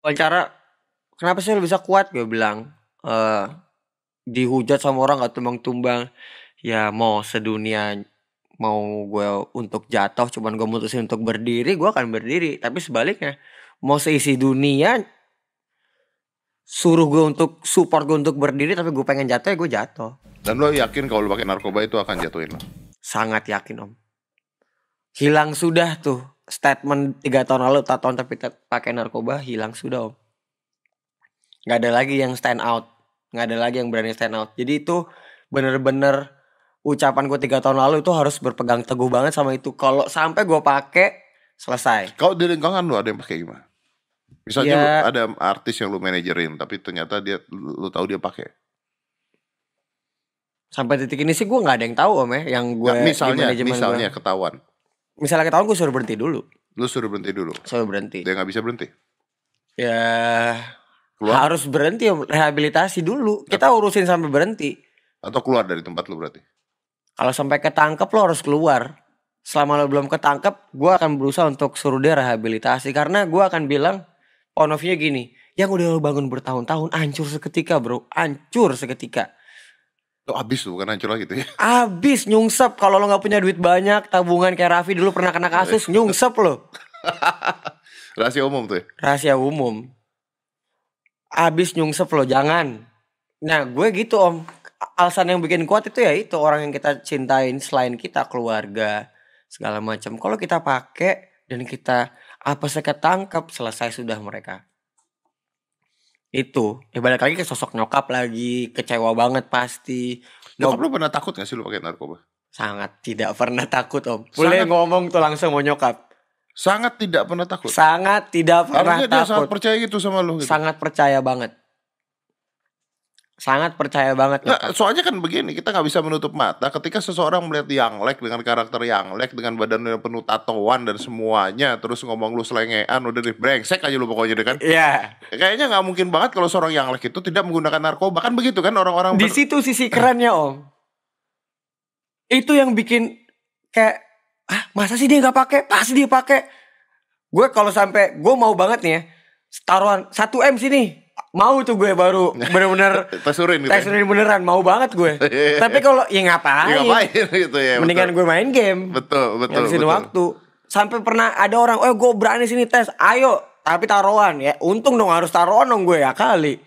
wawancara kenapa sih lu bisa kuat? Gue bilang eh dihujat sama orang gak tumbang-tumbang. Ya mau sedunia mau gue untuk jatuh cuman gue mutusin untuk berdiri gue akan berdiri. Tapi sebaliknya mau seisi dunia suruh gue untuk support gue untuk berdiri tapi gue pengen jatuh ya gue jatuh. Dan lo yakin kalau lo pakai narkoba itu akan jatuhin lo? sangat yakin om. Hilang sudah tuh statement tiga tahun lalu tak tahun tapi pakai narkoba hilang sudah om nggak ada lagi yang stand out nggak ada lagi yang berani stand out jadi itu bener-bener ucapan gue tiga tahun lalu itu harus berpegang teguh banget sama itu kalau sampai gue pakai selesai Kalau di lingkungan lo ada yang pakai gimana? Misalnya Ya. lu ada artis yang lu manajerin tapi ternyata dia lu, lu tahu dia pakai. sampai titik ini sih gue nggak ada yang tahu om ya yang gue Nggak, misalnya misalnya gua. ketahuan. Misalnya ketahuan gue suruh berhenti dulu Lu suruh berhenti dulu. suruh berhenti Dia nggak bisa berhenti. ya Keluar harus berhenti rehabilitasi dulu kita urusin sampai berhenti atau keluar dari tempat lu berarti. Kalau sampai ketangkep lo harus keluar. Selama lo belum ketangkep, gue akan berusaha untuk suruh dia rehabilitasi. Karena gue akan bilang, view gini, yang udah lo bangun bertahun-tahun, hancur seketika bro, hancur seketika. Lu abis tuh bukan hancur lagi tuh ya. Abis nyungsep, kalau lo gak punya duit banyak, tabungan kayak Raffi dulu pernah kena kasus, nyungsep lo. Rahasia umum tuh ya. Rahasia umum. Abis nyungsep lo, jangan. Nah gue gitu om, alasan yang bikin kuat itu ya itu orang yang kita cintain selain kita keluarga segala macam. Kalau kita pakai dan kita apa saya ketangkep selesai sudah mereka. Itu ya balik lagi ke sosok nyokap lagi kecewa banget pasti. Nyokap lu pernah takut gak sih lu pakai narkoba? Sangat tidak pernah takut om. Boleh Sangat- ngomong tuh langsung mau nyokap. Sangat tidak pernah takut. Sangat tidak pernah Harusnya dia sangat takut. percaya gitu sama lu gitu. Sangat percaya banget. Sangat percaya banget nyokap. soalnya kan begini, kita nggak bisa menutup mata ketika seseorang melihat yang lek dengan karakter yang lek dengan badan yang penuh tatoan dan semuanya, terus ngomong lu selengean, udah deh brengsek aja lu pokoknya deh kan. Iya. Kayaknya nggak mungkin banget kalau seorang yang lek itu tidak menggunakan narkoba kan begitu kan orang-orang Di situ sisi kerennya om. Itu yang bikin kayak ah masa sih dia nggak pakai? Pasti dia pakai. Gue kalau sampai gue mau banget nih ya taruhan 1 m sini mau tuh gue baru bener-bener tesurin gitu. ya. tes beneran mau banget gue. Tapi kalau ya ngapain? Ya, ngapain gitu ya. Mendingan betul. gue main game. betul betul Ngabisin betul. waktu. Sampai pernah ada orang, oh gue berani sini tes, ayo. Tapi taruhan ya, untung dong harus taruhan dong gue ya kali.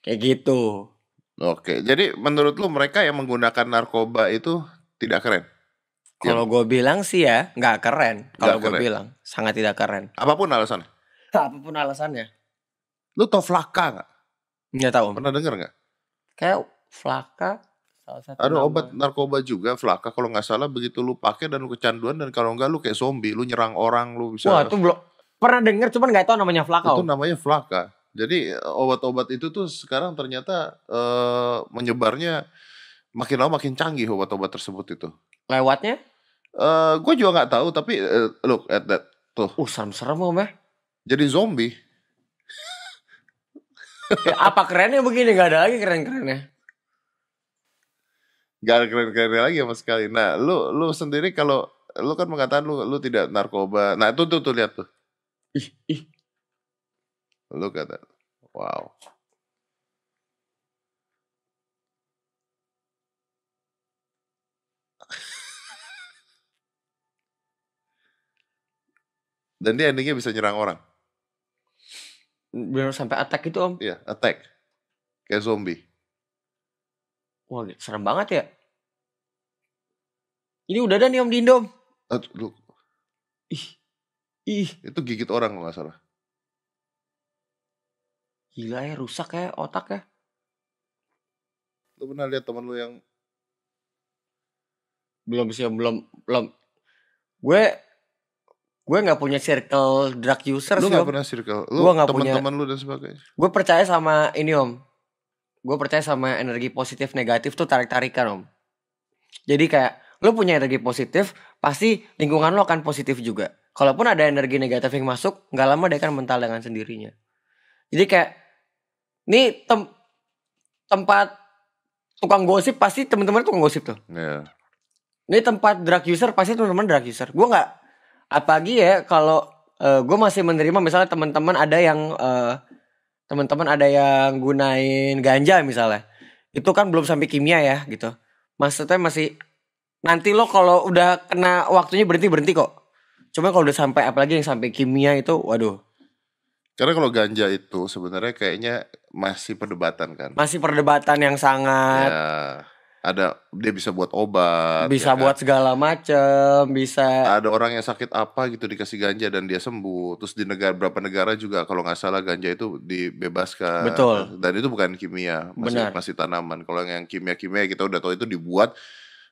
Kayak gitu. Oke, jadi menurut lu mereka yang menggunakan narkoba itu tidak keren? Kalau gue bilang sih ya nggak keren. Kalau gue bilang sangat tidak keren. Apa pun alasannya. Apa pun alasannya. Lu tau Flaka nggak? Nggak tahu. Pernah denger nggak? Kayak Flaka salah satu Ada nama. obat narkoba juga Flaka kalau nggak salah begitu lu pakai dan lu kecanduan dan kalau nggak lu kayak zombie, lu nyerang orang, lu bisa Wah itu belum pernah denger cuman nggak tahu namanya Flaka. itu Om. namanya Flaka. Jadi eh, obat-obat itu tuh sekarang ternyata eh, menyebarnya makin lama makin canggih obat-obat tersebut itu. Lewatnya? Eh gue juga nggak tahu tapi eh, look at that tuh Uh serem-serem om ya. jadi zombie. Ya, Apa kerennya begini nggak ada lagi keren-kerennya. Gak ada keren-keren lagi sama sekali. Nah, lu lu sendiri kalau lu kan mengatakan lu lu tidak narkoba. Nah, itu tuh tuh lihat tuh. Ih, ih. Lu kata, wow. Dan dia endingnya bisa nyerang orang. Bener sampai attack itu om. Iya, attack. Kayak zombie. Wah serem banget ya. Ini udah ada nih om di Indo. Om. Aduh, lu, Ih, ih, itu gigit orang kalau nggak salah. gila ya rusak ya otak ya. Lu pernah lihat teman lu yang Belum sih belum belum. Gue gue nggak punya circle drug user lu sih nggak om. pernah circle, lu Gua punya- teman-teman lu dan sebagainya. Gue percaya sama ini om. Gue percaya sama energi positif negatif tuh tarik tarikan om. Jadi kayak lo punya energi positif, pasti lingkungan lo akan positif juga. Kalaupun ada energi negatif yang masuk, nggak lama dia akan mental dengan sendirinya. Jadi kayak, nih tem tempat tukang gosip pasti teman-teman tukang gosip tuh. Ya. Ini tempat drug user pasti teman-teman drug user. Gue nggak apalagi ya kalau gue masih menerima misalnya teman-teman ada yang eh, teman-teman ada yang gunain ganja misalnya. Itu kan belum sampai kimia ya gitu. Maksudnya masih nanti lo kalau udah kena waktunya berhenti berhenti kok. Cuma kalau udah sampai apalagi yang sampai kimia itu waduh. Karena kalau ganja itu sebenarnya kayaknya masih perdebatan kan. masih perdebatan yang sangat Ya, ada dia bisa buat obat. bisa ya kan? buat segala macem bisa ada orang yang sakit apa gitu dikasih ganja dan dia sembuh. Terus di negara berapa negara juga kalau nggak salah ganja itu dibebaskan. Betul. Dan itu bukan kimia, masih Benar. masih tanaman. Kalau yang kimia-kimia kita udah tahu itu dibuat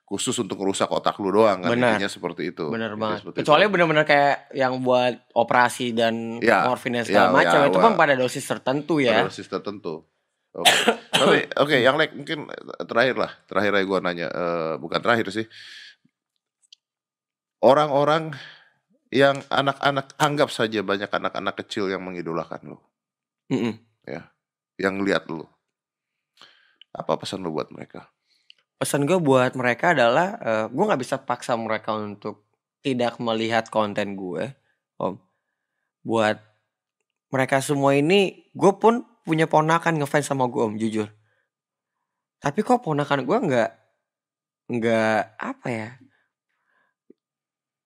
khusus untuk merusak otak lu doang kan. Benar. Intinya seperti itu. bener Intinya banget seperti kecuali itu. bener-bener kayak yang buat operasi dan Ya, morfin dan segala ya, macam ya, itu kan pada dosis tertentu Pada ya dosis tertentu. Oke. Tapi oke, yang like mungkin terakhir lah. Terakhir aja gua nanya, eh, bukan terakhir sih. Orang-orang yang anak-anak anggap saja banyak anak-anak kecil yang mengidolakan lo, Mm-mm. yang lihat lo. Apa pesan lo buat mereka? pesan gue buat mereka adalah eh, gue nggak bisa paksa mereka untuk tidak melihat konten gue om buat mereka semua ini gue pun punya ponakan ngefans sama gue om jujur. Tapi kok ponakan gue nggak nggak apa ya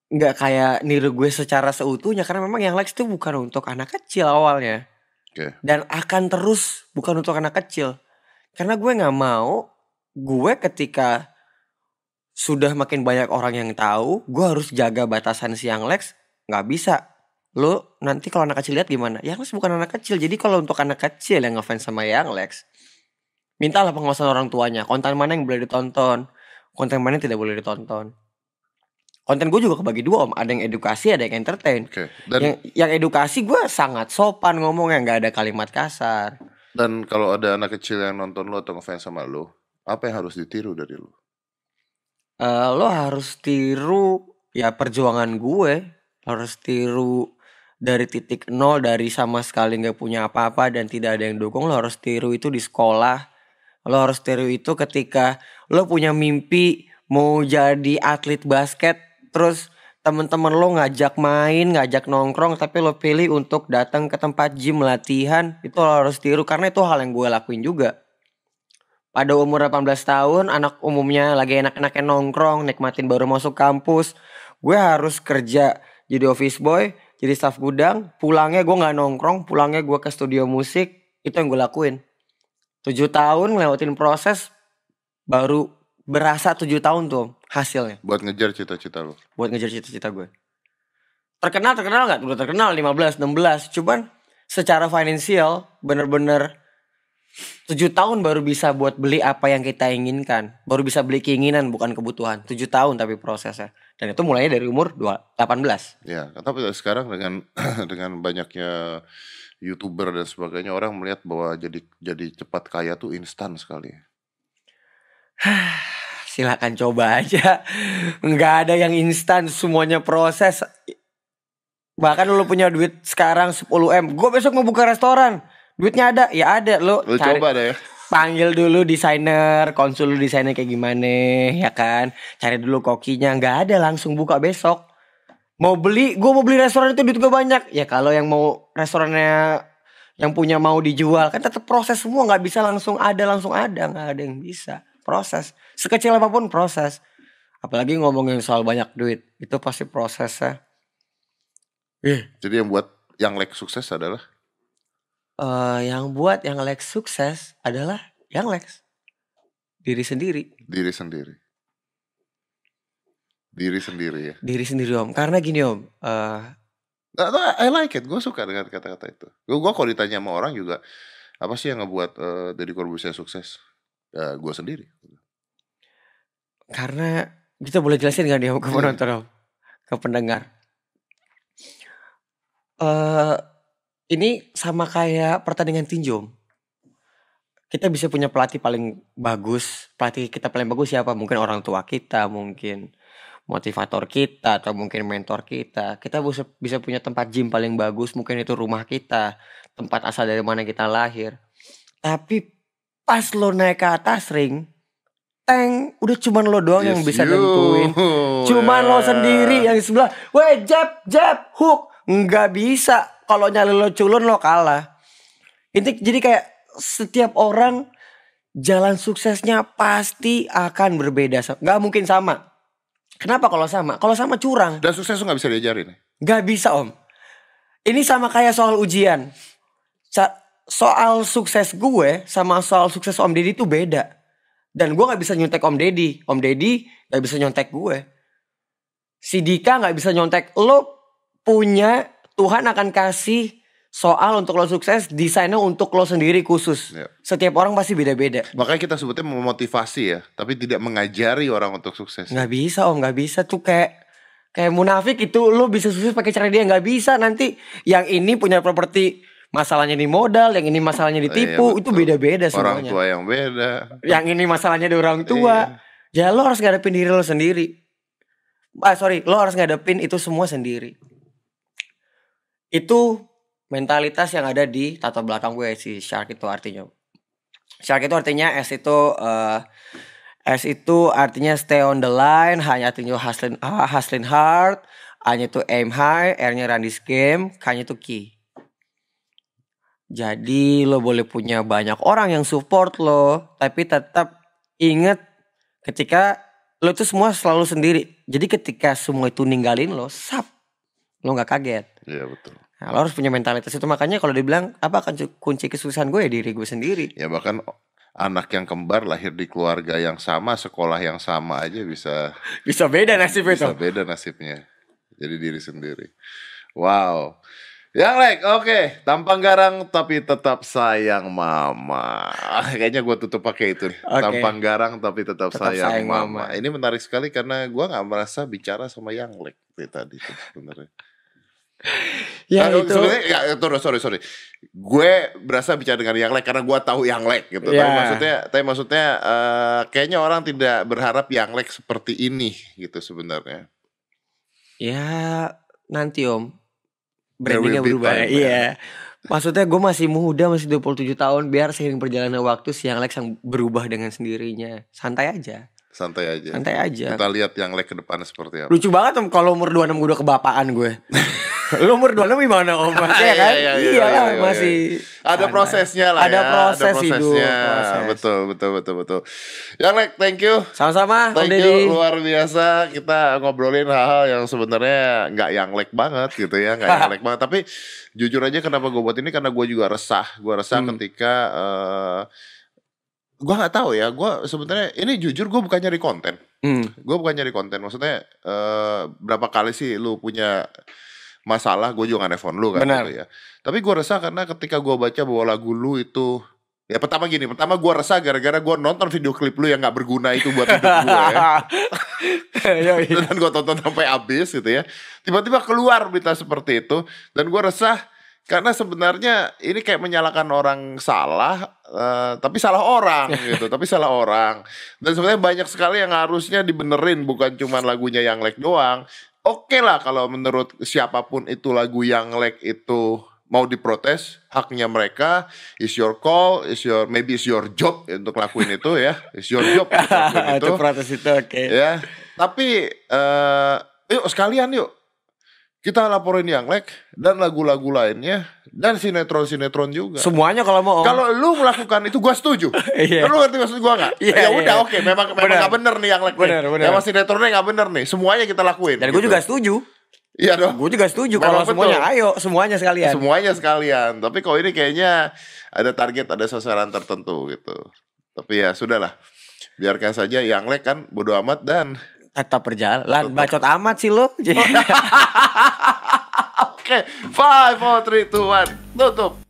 nggak kayak niru gue secara seutuhnya. Karena memang yang likes itu bukan untuk anak kecil awalnya. Oke. dan akan terus bukan untuk anak kecil. Karena gue nggak mau gue ketika sudah makin banyak orang yang tahu gue harus jaga batasan si yang Lex nggak bisa lo nanti kalau anak kecil lihat gimana? Yang Lex bukan anak kecil. Jadi kalau untuk anak kecil yang ngefans sama yang Lex mintalah pengawasan orang tuanya. Konten mana yang boleh ditonton? Konten mana yang tidak boleh ditonton? Konten gue juga kebagi dua om. Ada yang edukasi ada yang entertain. Oke. Dan yang yang edukasi gue sangat sopan ngomongnya. Nggak ada kalimat kasar. Dan kalau ada anak kecil yang nonton lo atau ngefans sama lo, apa yang harus ditiru dari lo? Eh, lo harus tiru ya perjuangan gue. Harus tiru dari titik nol dari sama sekali nggak punya apa-apa dan tidak ada yang dukung lo harus tiru itu di sekolah. Lo harus tiru itu ketika lo punya mimpi mau jadi atlet basket terus teman-teman lo ngajak main ngajak nongkrong tapi lo pilih untuk datang ke tempat gym latihan itu lo harus tiru karena itu hal yang gue lakuin juga. Pada umur 18 tahun anak umumnya lagi enak-enaknya nongkrong nikmatin baru masuk kampus gue harus kerja jadi office boy jadi staff gudang pulangnya gue nggak nongkrong pulangnya gue ke studio musik itu yang gue lakuin. Tujuh tahun ngelewatin proses baru berasa tujuh tahun tuh hasilnya. Buat ngejar cita-cita lo. buat ngejar cita-cita gue terkenal terkenal nggak? Udah terkenal 15 16 cuman secara finansial bener-bener tujuh tahun baru bisa buat beli apa yang kita inginkan. Baru bisa beli keinginan bukan kebutuhan. Tujuh tahun tapi prosesnya. Dan itu mulainya dari umur dua- 18 Ya, tapi sekarang dengan dengan banyaknya youtuber dan sebagainya orang melihat bahwa jadi jadi cepat kaya tuh instan sekali. silakan coba aja. Nggak ada yang instan semuanya proses. Bahkan lu punya duit sekarang 10 m. Gue besok mau buka restoran duitnya ada? Ya ada lu Lu cari- coba deh. panggil dulu desainer konsul desainer kayak gimana ya kan? Cari dulu kokinya. Nggak ada langsung buka besok. Mau beli gue mau beli restoran itu duit gue banyak. Ya kalau yang mau restorannya yang punya mau dijual kan tetap proses semua. Nggak bisa langsung ada langsung ada. Nggak ada yang bisa. Proses. Sekecil apa pun proses. Apalagi ngomongin soal banyak duit itu pasti prosesnya. Jadi yang buat yang like sukses adalah Eh, yang buat yang Lex sukses adalah yang Lex diri sendiri diri sendiri. Diri sendiri ya. diri sendiri om karena gini om eh no, I like it. Gue suka dengan kata-kata itu. Gue gua kalau ditanya sama orang juga apa sih yang ngebuat uh, Deddy Corbuzier sukses? Ya, gue sendiri. karena kita boleh jelasin nggak nih om ke penonton ke pendengar eh ini sama kayak pertandingan tinju kita bisa punya pelatih paling bagus. Pelatih kita paling bagus siapa? Mungkin orang tua kita mungkin motivator kita atau mungkin mentor kita. Kita bisa bisa punya tempat gym paling bagus mungkin itu rumah kita tempat asal dari mana kita lahir. Tapi pas lo naik ke atas ring teng udah cuman lo doang yang Yes, bisa you. nentuin. Cuman lo Ya. sendiri yang di sebelah weh jab jab hook. Nggak bisa kalau nyali lo culun lo kalah. Ini jadi kayak setiap orang jalan suksesnya pasti akan berbeda. Nggak mungkin sama. Kenapa kalau sama? Kalau sama curang. Dan sukses tuh gak bisa diajarin. Nggak bisa om. Ini sama kayak soal ujian. Soal sukses gue sama soal sukses Om Deddy itu beda. Dan gue nggak bisa nyontek Om Deddy. Om Deddy nggak bisa nyontek gue. Si Dika nggak bisa nyontek. Lo punya Tuhan akan kasih soal untuk lo sukses desainnya untuk lo sendiri khusus. Ya. Setiap orang pasti beda-beda. Makanya kita sebutnya memotivasi ya, tapi tidak mengajari orang untuk sukses. Nggak bisa om, nggak bisa tuh kayak kayak munafik itu lo bisa sukses pakai cara dia nggak bisa nanti yang ini punya properti masalahnya di modal, yang ini masalahnya ditipu, Iya, itu beda-beda Orang semuanya. tua yang beda. Yang ini masalahnya di orang tua. Iya. Ya lo harus ngadepin diri lo sendiri. Ah sorry, lo harus ngadepin itu semua sendiri. Itu mentalitas yang ada di tato belakang gue si shark itu artinya. Shark itu artinya S itu eh, S itu artinya stay on the line, hanya artinya hustling, ah, hustling hard, A-nya itu aim high, R-nya run this game, K-nya itu key. Jadi lo boleh punya banyak orang yang support lo, tapi tetap inget ketika lo itu semua selalu sendiri. Jadi ketika semua itu ninggalin lo, sap, lo nggak kaget. Iya betul. Nah, lo harus punya mentalitas itu makanya kalau dibilang apa kan kunci kesuksesan gue ya diri gue sendiri. Ya bahkan anak yang kembar lahir di keluarga yang sama, sekolah yang sama aja bisa Bisa beda nasib bisa beda nasibnya. Jadi diri sendiri. Wow. Yang like, oke, tampang garang tapi tetap sayang mama. Kayaknya gue tutup pakai itu. Oke. Tampang garang tapi tetap, Tetap sayang, sayang mama. mama. Ini menarik sekali karena gue nggak merasa bicara sama yang like tadi sebenarnya. Ya Ah, itu. sebenarnya ya sorry sorry sorry. Gue berasa bicara dengan yang like karena gue tahu yang like gitu. Tapi Ya. maksudnya, tapi maksudnya eh, kayaknya orang tidak berharap yang like seperti ini gitu sebenarnya. Ya nanti om Brandingnya berubah time, Iya Maksudnya gue masih muda Masih 27 tahun Biar seiring perjalanan waktu Si yang Lex yang berubah dengan sendirinya Santai aja Santai aja. Santai aja Kita lihat yang like ke depan seperti apa. Lucu banget om Kalau umur 26 gue udah kebapaan gue Lu umur 26 gimana om Masih ya kan Iya, iya, iya, Iya iya, lah iya. Masih Ada prosesnya lah Ada ya. proses hidup, proses. Betul, betul, betul, betul. Yang like, thank you. Sama-sama Om Thank Deddy you luar biasa kita ngobrolin hal-hal yang sebenarnya nggak yang like banget gitu ya nggak yang like banget tapi jujur aja kenapa gue buat ini karena gue juga resah gue resah Hmm. ketika eh gue nggak tahu ya gue sebenarnya ini jujur gue bukan nyari konten Hmm. gue bukan nyari konten maksudnya eh berapa kali sih lu punya masalah gue juga nggak nelfon lu kan Benar. gitu ya. Tapi gue resah karena ketika gue baca bahwa lagu lu itu ya pertama gini pertama gue resah gara-gara gue nonton video klip lu yang nggak berguna itu buat hidup gue ya. Dan gue tonton sampai habis gitu ya. Tiba-tiba keluar berita seperti itu dan gue resah karena sebenarnya ini kayak menyalahkan orang salah eh, tapi salah orang gitu tapi salah orang. Dan sebenarnya banyak sekali yang harusnya dibenerin bukan cuma lagunya yang like doang. Oke lah kalau menurut siapa pun itu lagu yang like itu mau diprotes haknya mereka is your call is your maybe is your job untuk lakuin itu ya. Is your job untuk itu Itu. protes itu oke. Ya tapi eh yuk sekalian yuk kita laporin yang like dan lagu-lagu lainnya dan sinetron-sinetron juga. Semuanya kalau mau Kalau lu melakukan itu gua setuju. Iya. Lu ngerti maksud gua nggak? Iya, ya iya, udah iya. oke, memang memang Benar. nggak bener nih yang like. Benar, benar. Memang sinetronnya nggak bener nih. Semuanya kita lakuin. Dan gitu. juga setuju Iya dong. Gue juga setuju Memang kalau semuanya ayo semuanya sekalian. Semuanya sekalian. Tapi kalau ini kayaknya ada target, ada sasaran tertentu gitu. Tapi ya sudahlah. Biarkan saja yang like kan bodo amat dan Tetap berjalan. Bacot amat sih lo. Oke, five, four, three, two, one, tutup.